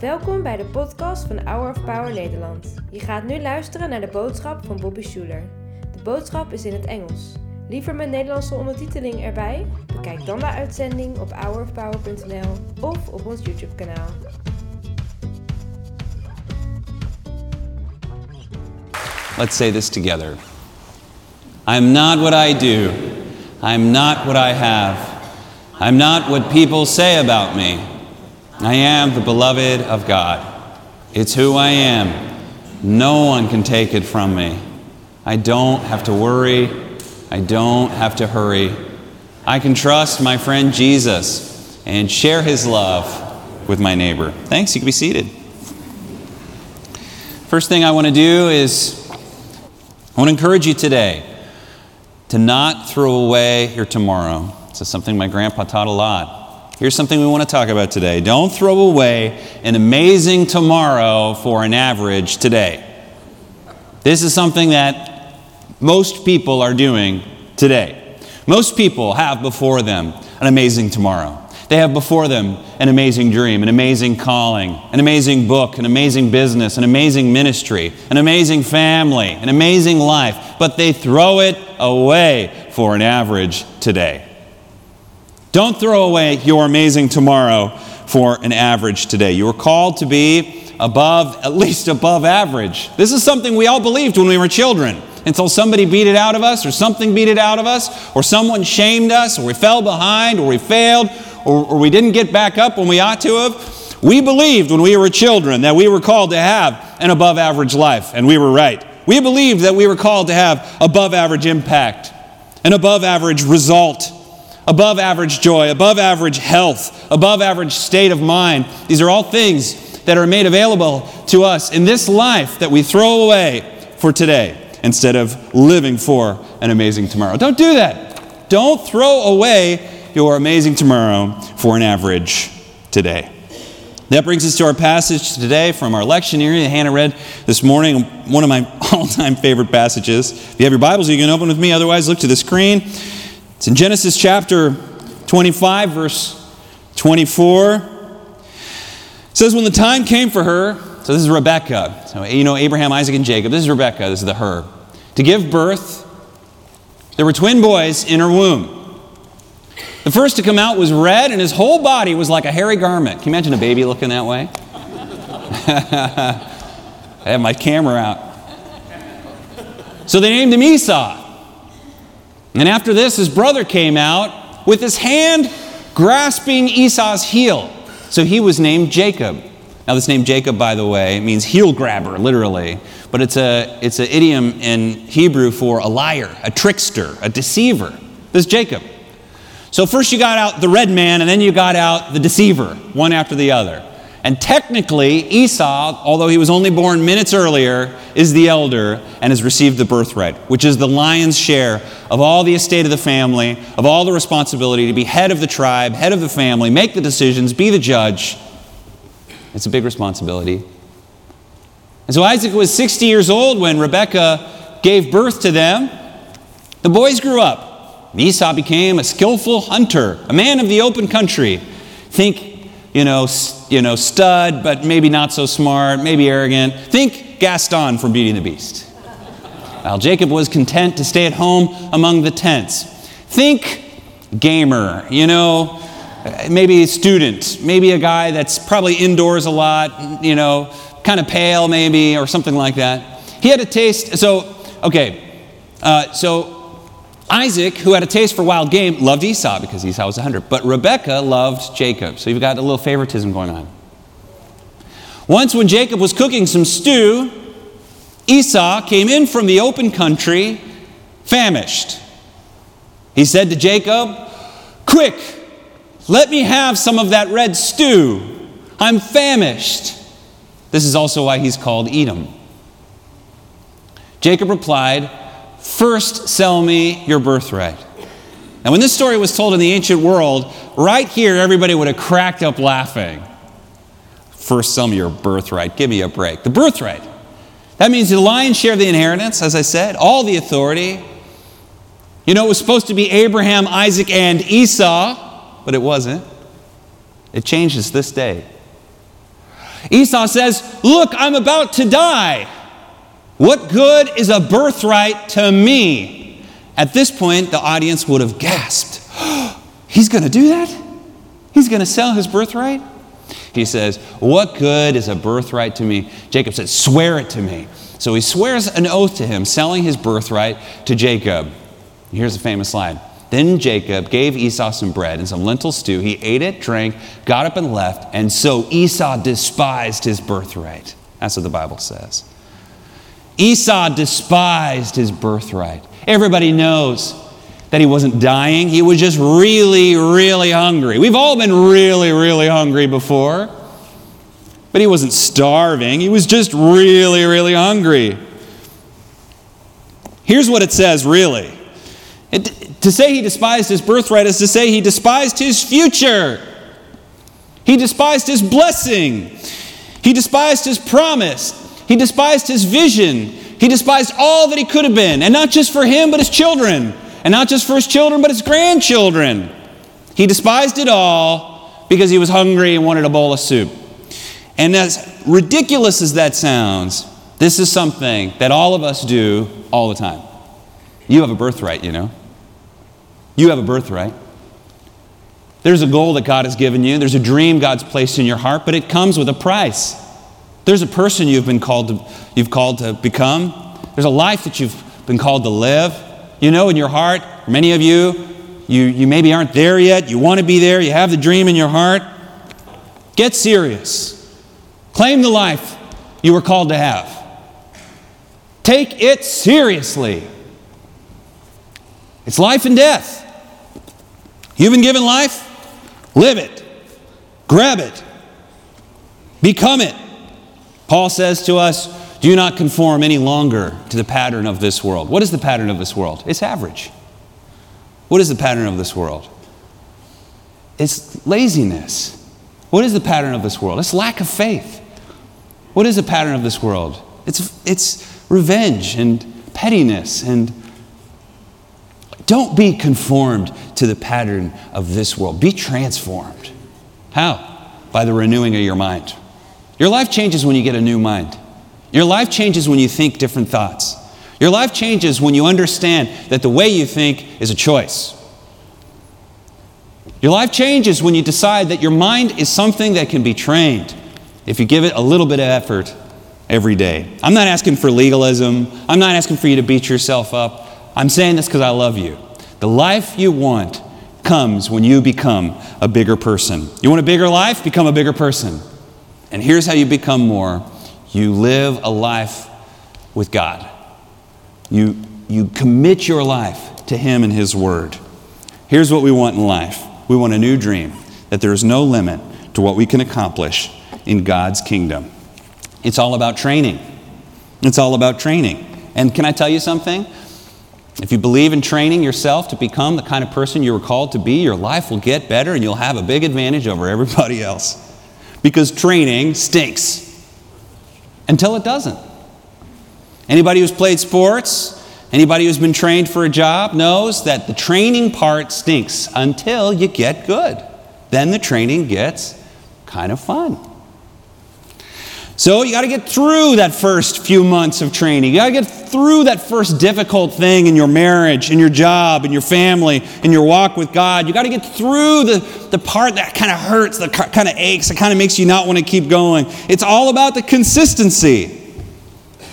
Welkom bij de podcast van Hour of Power Nederland. Je gaat nu luisteren naar de boodschap van Bobby Schuler. De boodschap is in het Engels. Liever met Nederlandse ondertiteling erbij? Bekijk dan de uitzending op hourofpower.nl of op ons YouTube kanaal. Let's say this together. I'm not what I do. I'm not what I have. I'm not what people say about me. I am the beloved of God. It's who I am. No one can take it from me. I don't have to worry. I don't have to hurry. I can trust my friend Jesus and share his love with my neighbor. Thanks. You can be seated. First thing I want to do is I want to encourage you today to not throw away your tomorrow. This is something my grandpa taught a lot. Here's something we want to talk about today. Don't throw away an amazing tomorrow for an average today. This is something that most people are doing today. Most people have before them an amazing tomorrow. They have before them an amazing dream, an amazing calling, an amazing book, an amazing business, an amazing ministry, an amazing family, an amazing life, but they throw it away for an average today. Don't throw away your amazing tomorrow for an average today. You are called to be above, at least above average. This is something we all believed when we were children until somebody beat it out of us, or something beat it out of us, or someone shamed us, or we fell behind, or we failed, or, or we didn't get back up when we ought to have. We believed when we were children that we were called to have an above average life, and we were right. We believed that we were called to have above average impact, an above average result, above average joy, above average health, above average state of mind. These are all things that are made available to us in this life that we throw away for today instead of living for an amazing tomorrow. Don't do that. Don't throw away your amazing tomorrow for an average today. That brings us to our passage today from our lectionary that Hannah read this morning, one of my all time favorite passages. If you have your Bibles, you can open with me, otherwise, look to the screen. It's in Genesis chapter 25, verse 24. It says, When the time came for her, so this is Rebecca. So, you know, Abraham, Isaac, and Jacob. This is Rebecca. This is the her. To give birth, there were twin boys in her womb. The first to come out was red, and his whole body was like a hairy garment. Can you imagine a baby looking that way? I have my camera out. So they named him Esau. And after this, his brother came out with his hand grasping Esau's heel. So he was named Jacob. Now, this name Jacob, by the way, means heel grabber, literally. But it's a it's an idiom in Hebrew for a liar, a trickster, a deceiver. This is Jacob. So first you got out the red man, and then you got out the deceiver, one after the other. And technically, Esau, although he was only born minutes earlier, is the elder and has received the birthright, which is the lion's share of all the estate of the family, of all the responsibility to be head of the tribe, head of the family, make the decisions, be the judge. It's a big responsibility. And so Isaac was 60 years old when Rebekah gave birth to them. The boys grew up. Esau became a skillful hunter, a man of the open country. Think, you know, you know, stud, but maybe not so smart, maybe arrogant. Think Gaston from Beauty and the Beast. While Jacob was content to stay at home among the tents. Think gamer, you know, maybe a student, maybe a guy that's probably indoors a lot, you know, kind of pale maybe, or something like that. He had a taste, so, okay, uh, so Isaac, who had a taste for wild game, loved Esau because Esau was a hunter, but Rebekah loved Jacob. So you've got a little favoritism going on. Once, when Jacob was cooking some stew, Esau came in from the open country famished. He said to Jacob, Quick, let me have some of that red stew. I'm famished. This is also why he's called Edom. Jacob replied, First sell me your birthright. Now, when this story was told in the ancient world, right here, everybody would have cracked up laughing. First sell me your birthright. Give me a break. The birthright. That means the lion's share of the inheritance, as I said, all the authority. You know, it was supposed to be Abraham, Isaac, and Esau, but it wasn't. It changes this day. Esau says, Look, I'm about to die. What good is a birthright to me? At this point, the audience would have gasped. He's going to do that? He's going to sell his birthright? He says, What good is a birthright to me? Jacob said, Swear it to me. So he swears an oath to him, selling his birthright to Jacob. Here's a famous line. Then Jacob gave Esau some bread and some lentil stew. He ate it, drank, got up, and left. And so Esau despised his birthright. That's what the Bible says. Esau despised his birthright. Everybody knows that he wasn't dying, he was just really, really hungry. We've all been really, really hungry before. But he wasn't starving, he was just really, really hungry. Here's what it says really it, to say he despised his birthright is to say he despised his future. He despised his blessing. He despised his promise. He despised his vision. He despised all that he could have been. And not just for him, but his children. And not just for his children, but his grandchildren. He despised it all because he was hungry and wanted a bowl of soup. And as ridiculous as that sounds, this is something that all of us do all the time. You have a birthright, you know. You have a birthright. There's a goal that God has given you, there's a dream God's placed in your heart, but it comes with a price. There's a person you've been called to, you've called to become. There's a life that you've been called to live. You know, in your heart, many of you, you, you maybe aren't there yet. You want to be there. You have the dream in your heart. Get serious. Claim the life you were called to have. Take it seriously. It's life and death. You've been given life, live it, grab it, become it. Paul says to us, do not conform any longer to the pattern of this world. What is the pattern of this world? It's average. What is the pattern of this world? It's laziness. What is the pattern of this world? It's lack of faith. What is the pattern of this world? It's, it's revenge and pettiness and don't be conformed to the pattern of this world. Be transformed. How? By the renewing of your mind. Your life changes when you get a new mind. Your life changes when you think different thoughts. Your life changes when you understand that the way you think is a choice. Your life changes when you decide that your mind is something that can be trained if you give it a little bit of effort every day. I'm not asking for legalism. I'm not asking for you to beat yourself up. I'm saying this because I love you. The life you want comes when you become a bigger person. You want a bigger life? Become a bigger person. And here's how you become more you live a life with God. You, you commit your life to Him and His Word. Here's what we want in life we want a new dream that there is no limit to what we can accomplish in God's kingdom. It's all about training. It's all about training. And can I tell you something? If you believe in training yourself to become the kind of person you were called to be, your life will get better and you'll have a big advantage over everybody else. Because training stinks until it doesn't. Anybody who's played sports, anybody who's been trained for a job knows that the training part stinks until you get good. Then the training gets kind of fun. So you got to get through that first few months of training. You got to get through that first difficult thing in your marriage, in your job, in your family, in your walk with God. You got to get through the, the part that kind of hurts, that kind of aches, that kind of makes you not want to keep going. It's all about the consistency.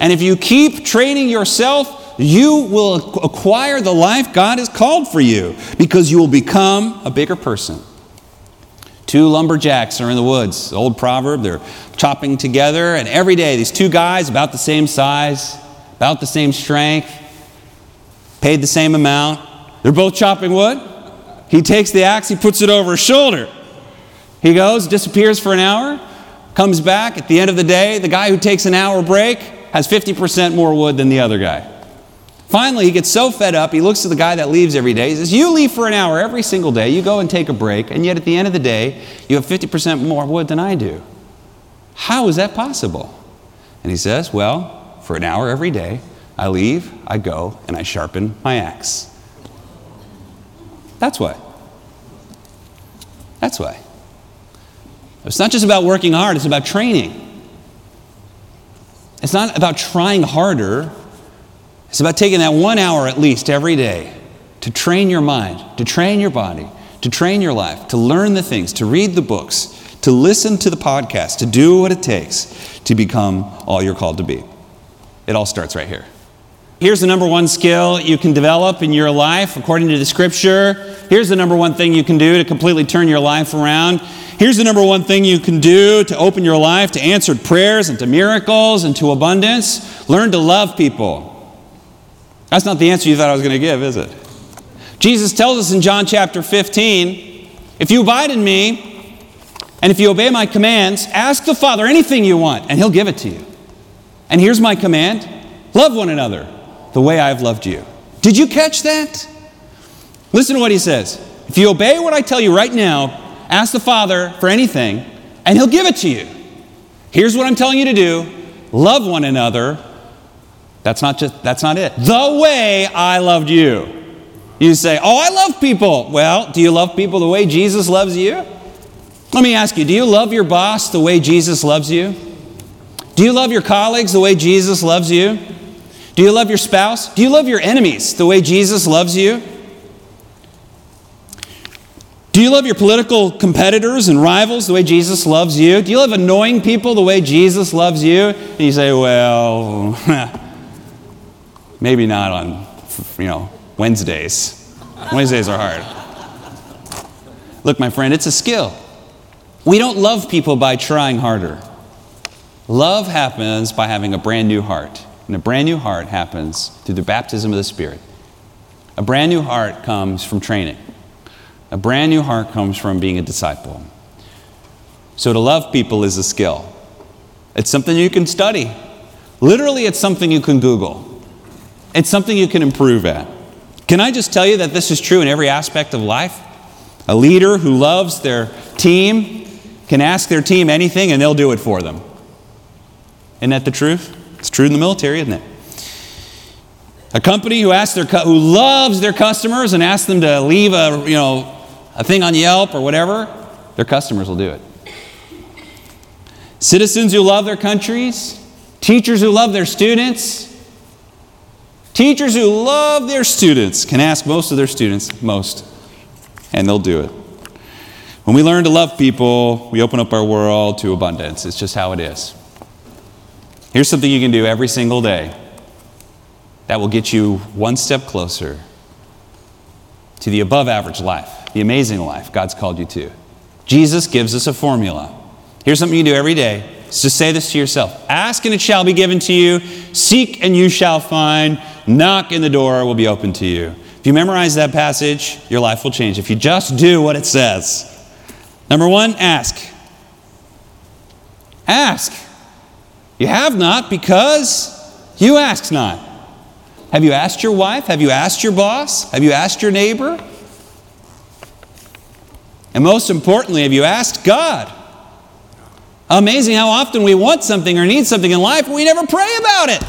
And if you keep training yourself, you will acquire the life God has called for you because you will become a bigger person. Two lumberjacks are in the woods. Old proverb, they're chopping together, and every day these two guys, about the same size, about the same strength, paid the same amount. They're both chopping wood. He takes the axe, he puts it over his shoulder. He goes, disappears for an hour, comes back. At the end of the day, the guy who takes an hour break has 50% more wood than the other guy. Finally, he gets so fed up, he looks at the guy that leaves every day. He says, You leave for an hour every single day, you go and take a break, and yet at the end of the day, you have 50% more wood than I do. How is that possible? And he says, Well, for an hour every day, I leave, I go, and I sharpen my axe. That's why. That's why. It's not just about working hard, it's about training. It's not about trying harder, it's about taking that one hour at least every day to train your mind, to train your body, to train your life, to learn the things, to read the books, to listen to the podcast, to do what it takes to become all you're called to be. It all starts right here. Here's the number one skill you can develop in your life according to the scripture. Here's the number one thing you can do to completely turn your life around. Here's the number one thing you can do to open your life to answered prayers and to miracles and to abundance. Learn to love people. That's not the answer you thought I was going to give, is it? Jesus tells us in John chapter 15 if you abide in me and if you obey my commands, ask the Father anything you want, and he'll give it to you. And here's my command love one another the way I've loved you. Did you catch that? Listen to what he says. If you obey what I tell you right now, Ask the Father for anything, and He'll give it to you. Here's what I'm telling you to do love one another. That's not just that's not it. The way I loved you. You say, "Oh, I love people." Well, do you love people the way Jesus loves you? Let me ask you, do you love your boss the way Jesus loves you? Do you love your colleagues the way Jesus loves you? Do you love your spouse? Do you love your enemies the way Jesus loves you? Do you love your political competitors and rivals the way Jesus loves you? Do you love annoying people the way Jesus loves you? And you say, well, maybe not on, you know, Wednesdays. Wednesdays are hard. Look, my friend, it's a skill. We don't love people by trying harder. Love happens by having a brand new heart. And a brand new heart happens through the baptism of the Spirit. A brand new heart comes from training. A brand new heart comes from being a disciple. So to love people is a skill. It's something you can study. Literally, it's something you can Google. It's something you can improve at. Can I just tell you that this is true in every aspect of life? A leader who loves their team can ask their team anything and they'll do it for them. Isn't that the truth? It's true in the military, isn't it? A company who asks their who loves their customers and asks them to leave a you know a thing on Yelp or whatever, their customers will do it. Citizens who love their countries, teachers who love their students, teachers who love their students can ask most of their students, most, and they'll do it. When we learn to love people, we open up our world to abundance. It's just how it is. Here's something you can do every single day that will get you one step closer to the above average life the amazing life God's called you to. Jesus gives us a formula. Here's something you do every day. It's just say this to yourself Ask and it shall be given to you, seek and you shall find, knock and the door will be open to you. If you memorize that passage, your life will change. If you just do what it says. Number one, ask. Ask. You have not because you ask not. Have you asked your wife? Have you asked your boss? Have you asked your neighbor? And most importantly, have you asked God? Amazing how often we want something or need something in life, but we never pray about it.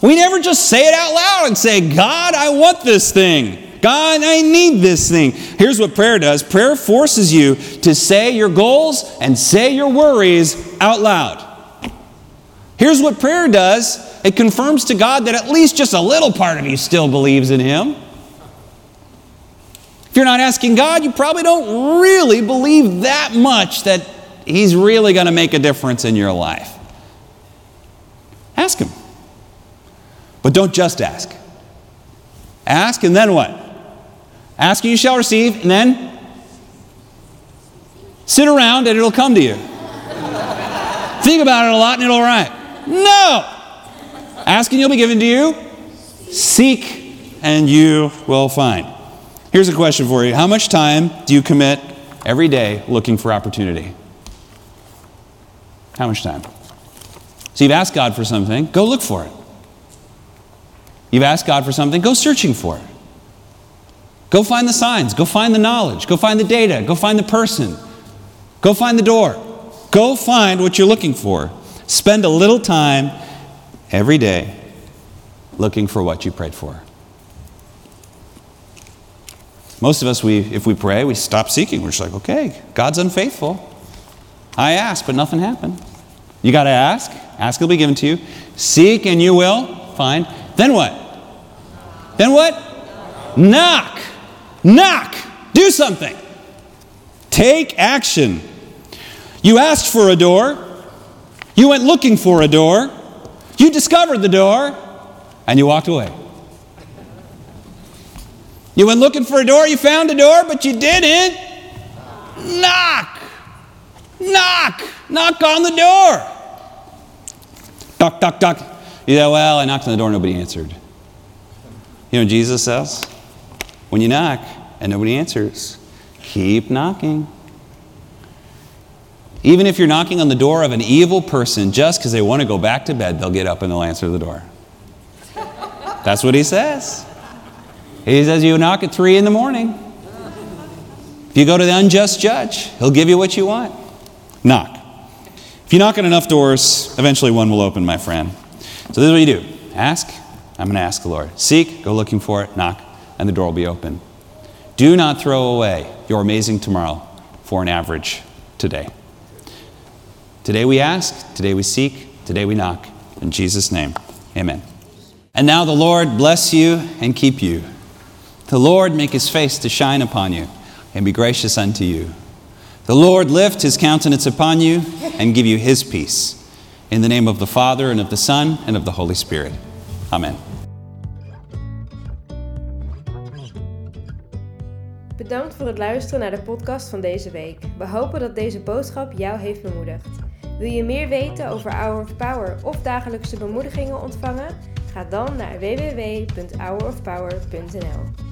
We never just say it out loud and say, God, I want this thing. God, I need this thing. Here's what prayer does prayer forces you to say your goals and say your worries out loud. Here's what prayer does it confirms to God that at least just a little part of you still believes in Him If you're not asking God, you probably don't really believe that much that He's really going to make a difference in your life. Ask Him. But don't just ask. Ask and then what? Ask and you shall receive, and then sit around and it'll come to you. Think about it a lot and it'll arrive. No! Ask and you'll be given to you. Seek and you will find. Here's a question for you How much time do you commit every day looking for opportunity? How much time? So you've asked God for something, go look for it. You've asked God for something, go searching for it. Go find the signs, go find the knowledge, go find the data, go find the person, go find the door. Go find what you're looking for. Spend a little time every day looking for what you prayed for. Most of us, we, if we pray, we stop seeking. We're just like, okay, God's unfaithful. I asked, but nothing happened. You got to ask. Ask will be given to you. Seek and you will find. Then what? Then what? Knock. Knock. Do something. Take action. You asked for a door. You went looking for a door. You discovered the door. And you walked away. You went looking for a door. You found a door, but you didn't. Knock. Knock. Knock on the door. Knock, knock, knock. Say, well, I knocked on the door, nobody answered. You know what Jesus says? When you knock and nobody answers, keep knocking. Even if you're knocking on the door of an evil person just because they want to go back to bed, they'll get up and they'll answer the door. That's what he says. He says, You knock at three in the morning. If you go to the unjust judge, he'll give you what you want. Knock. If you knock on enough doors, eventually one will open, my friend. So this is what you do ask, I'm going to ask the Lord. Seek, go looking for it, knock, and the door will be open. Do not throw away your amazing tomorrow for an average today. Today we ask, today we seek, today we knock. In Jesus' name, amen. And now the Lord bless you and keep you. The Lord make his face to shine upon you and be gracious unto you. The Lord lift his countenance upon you and give you his peace. In the name of the Father, and of the Son, and of the Holy Spirit. Amen. Bedankt voor het luisteren naar de podcast van deze week. We hopen dat deze boodschap jou heeft bemoedigd. Wil je meer weten over Hour of Power of dagelijkse bemoedigingen ontvangen? Ga dan naar www.hourofpower.nl.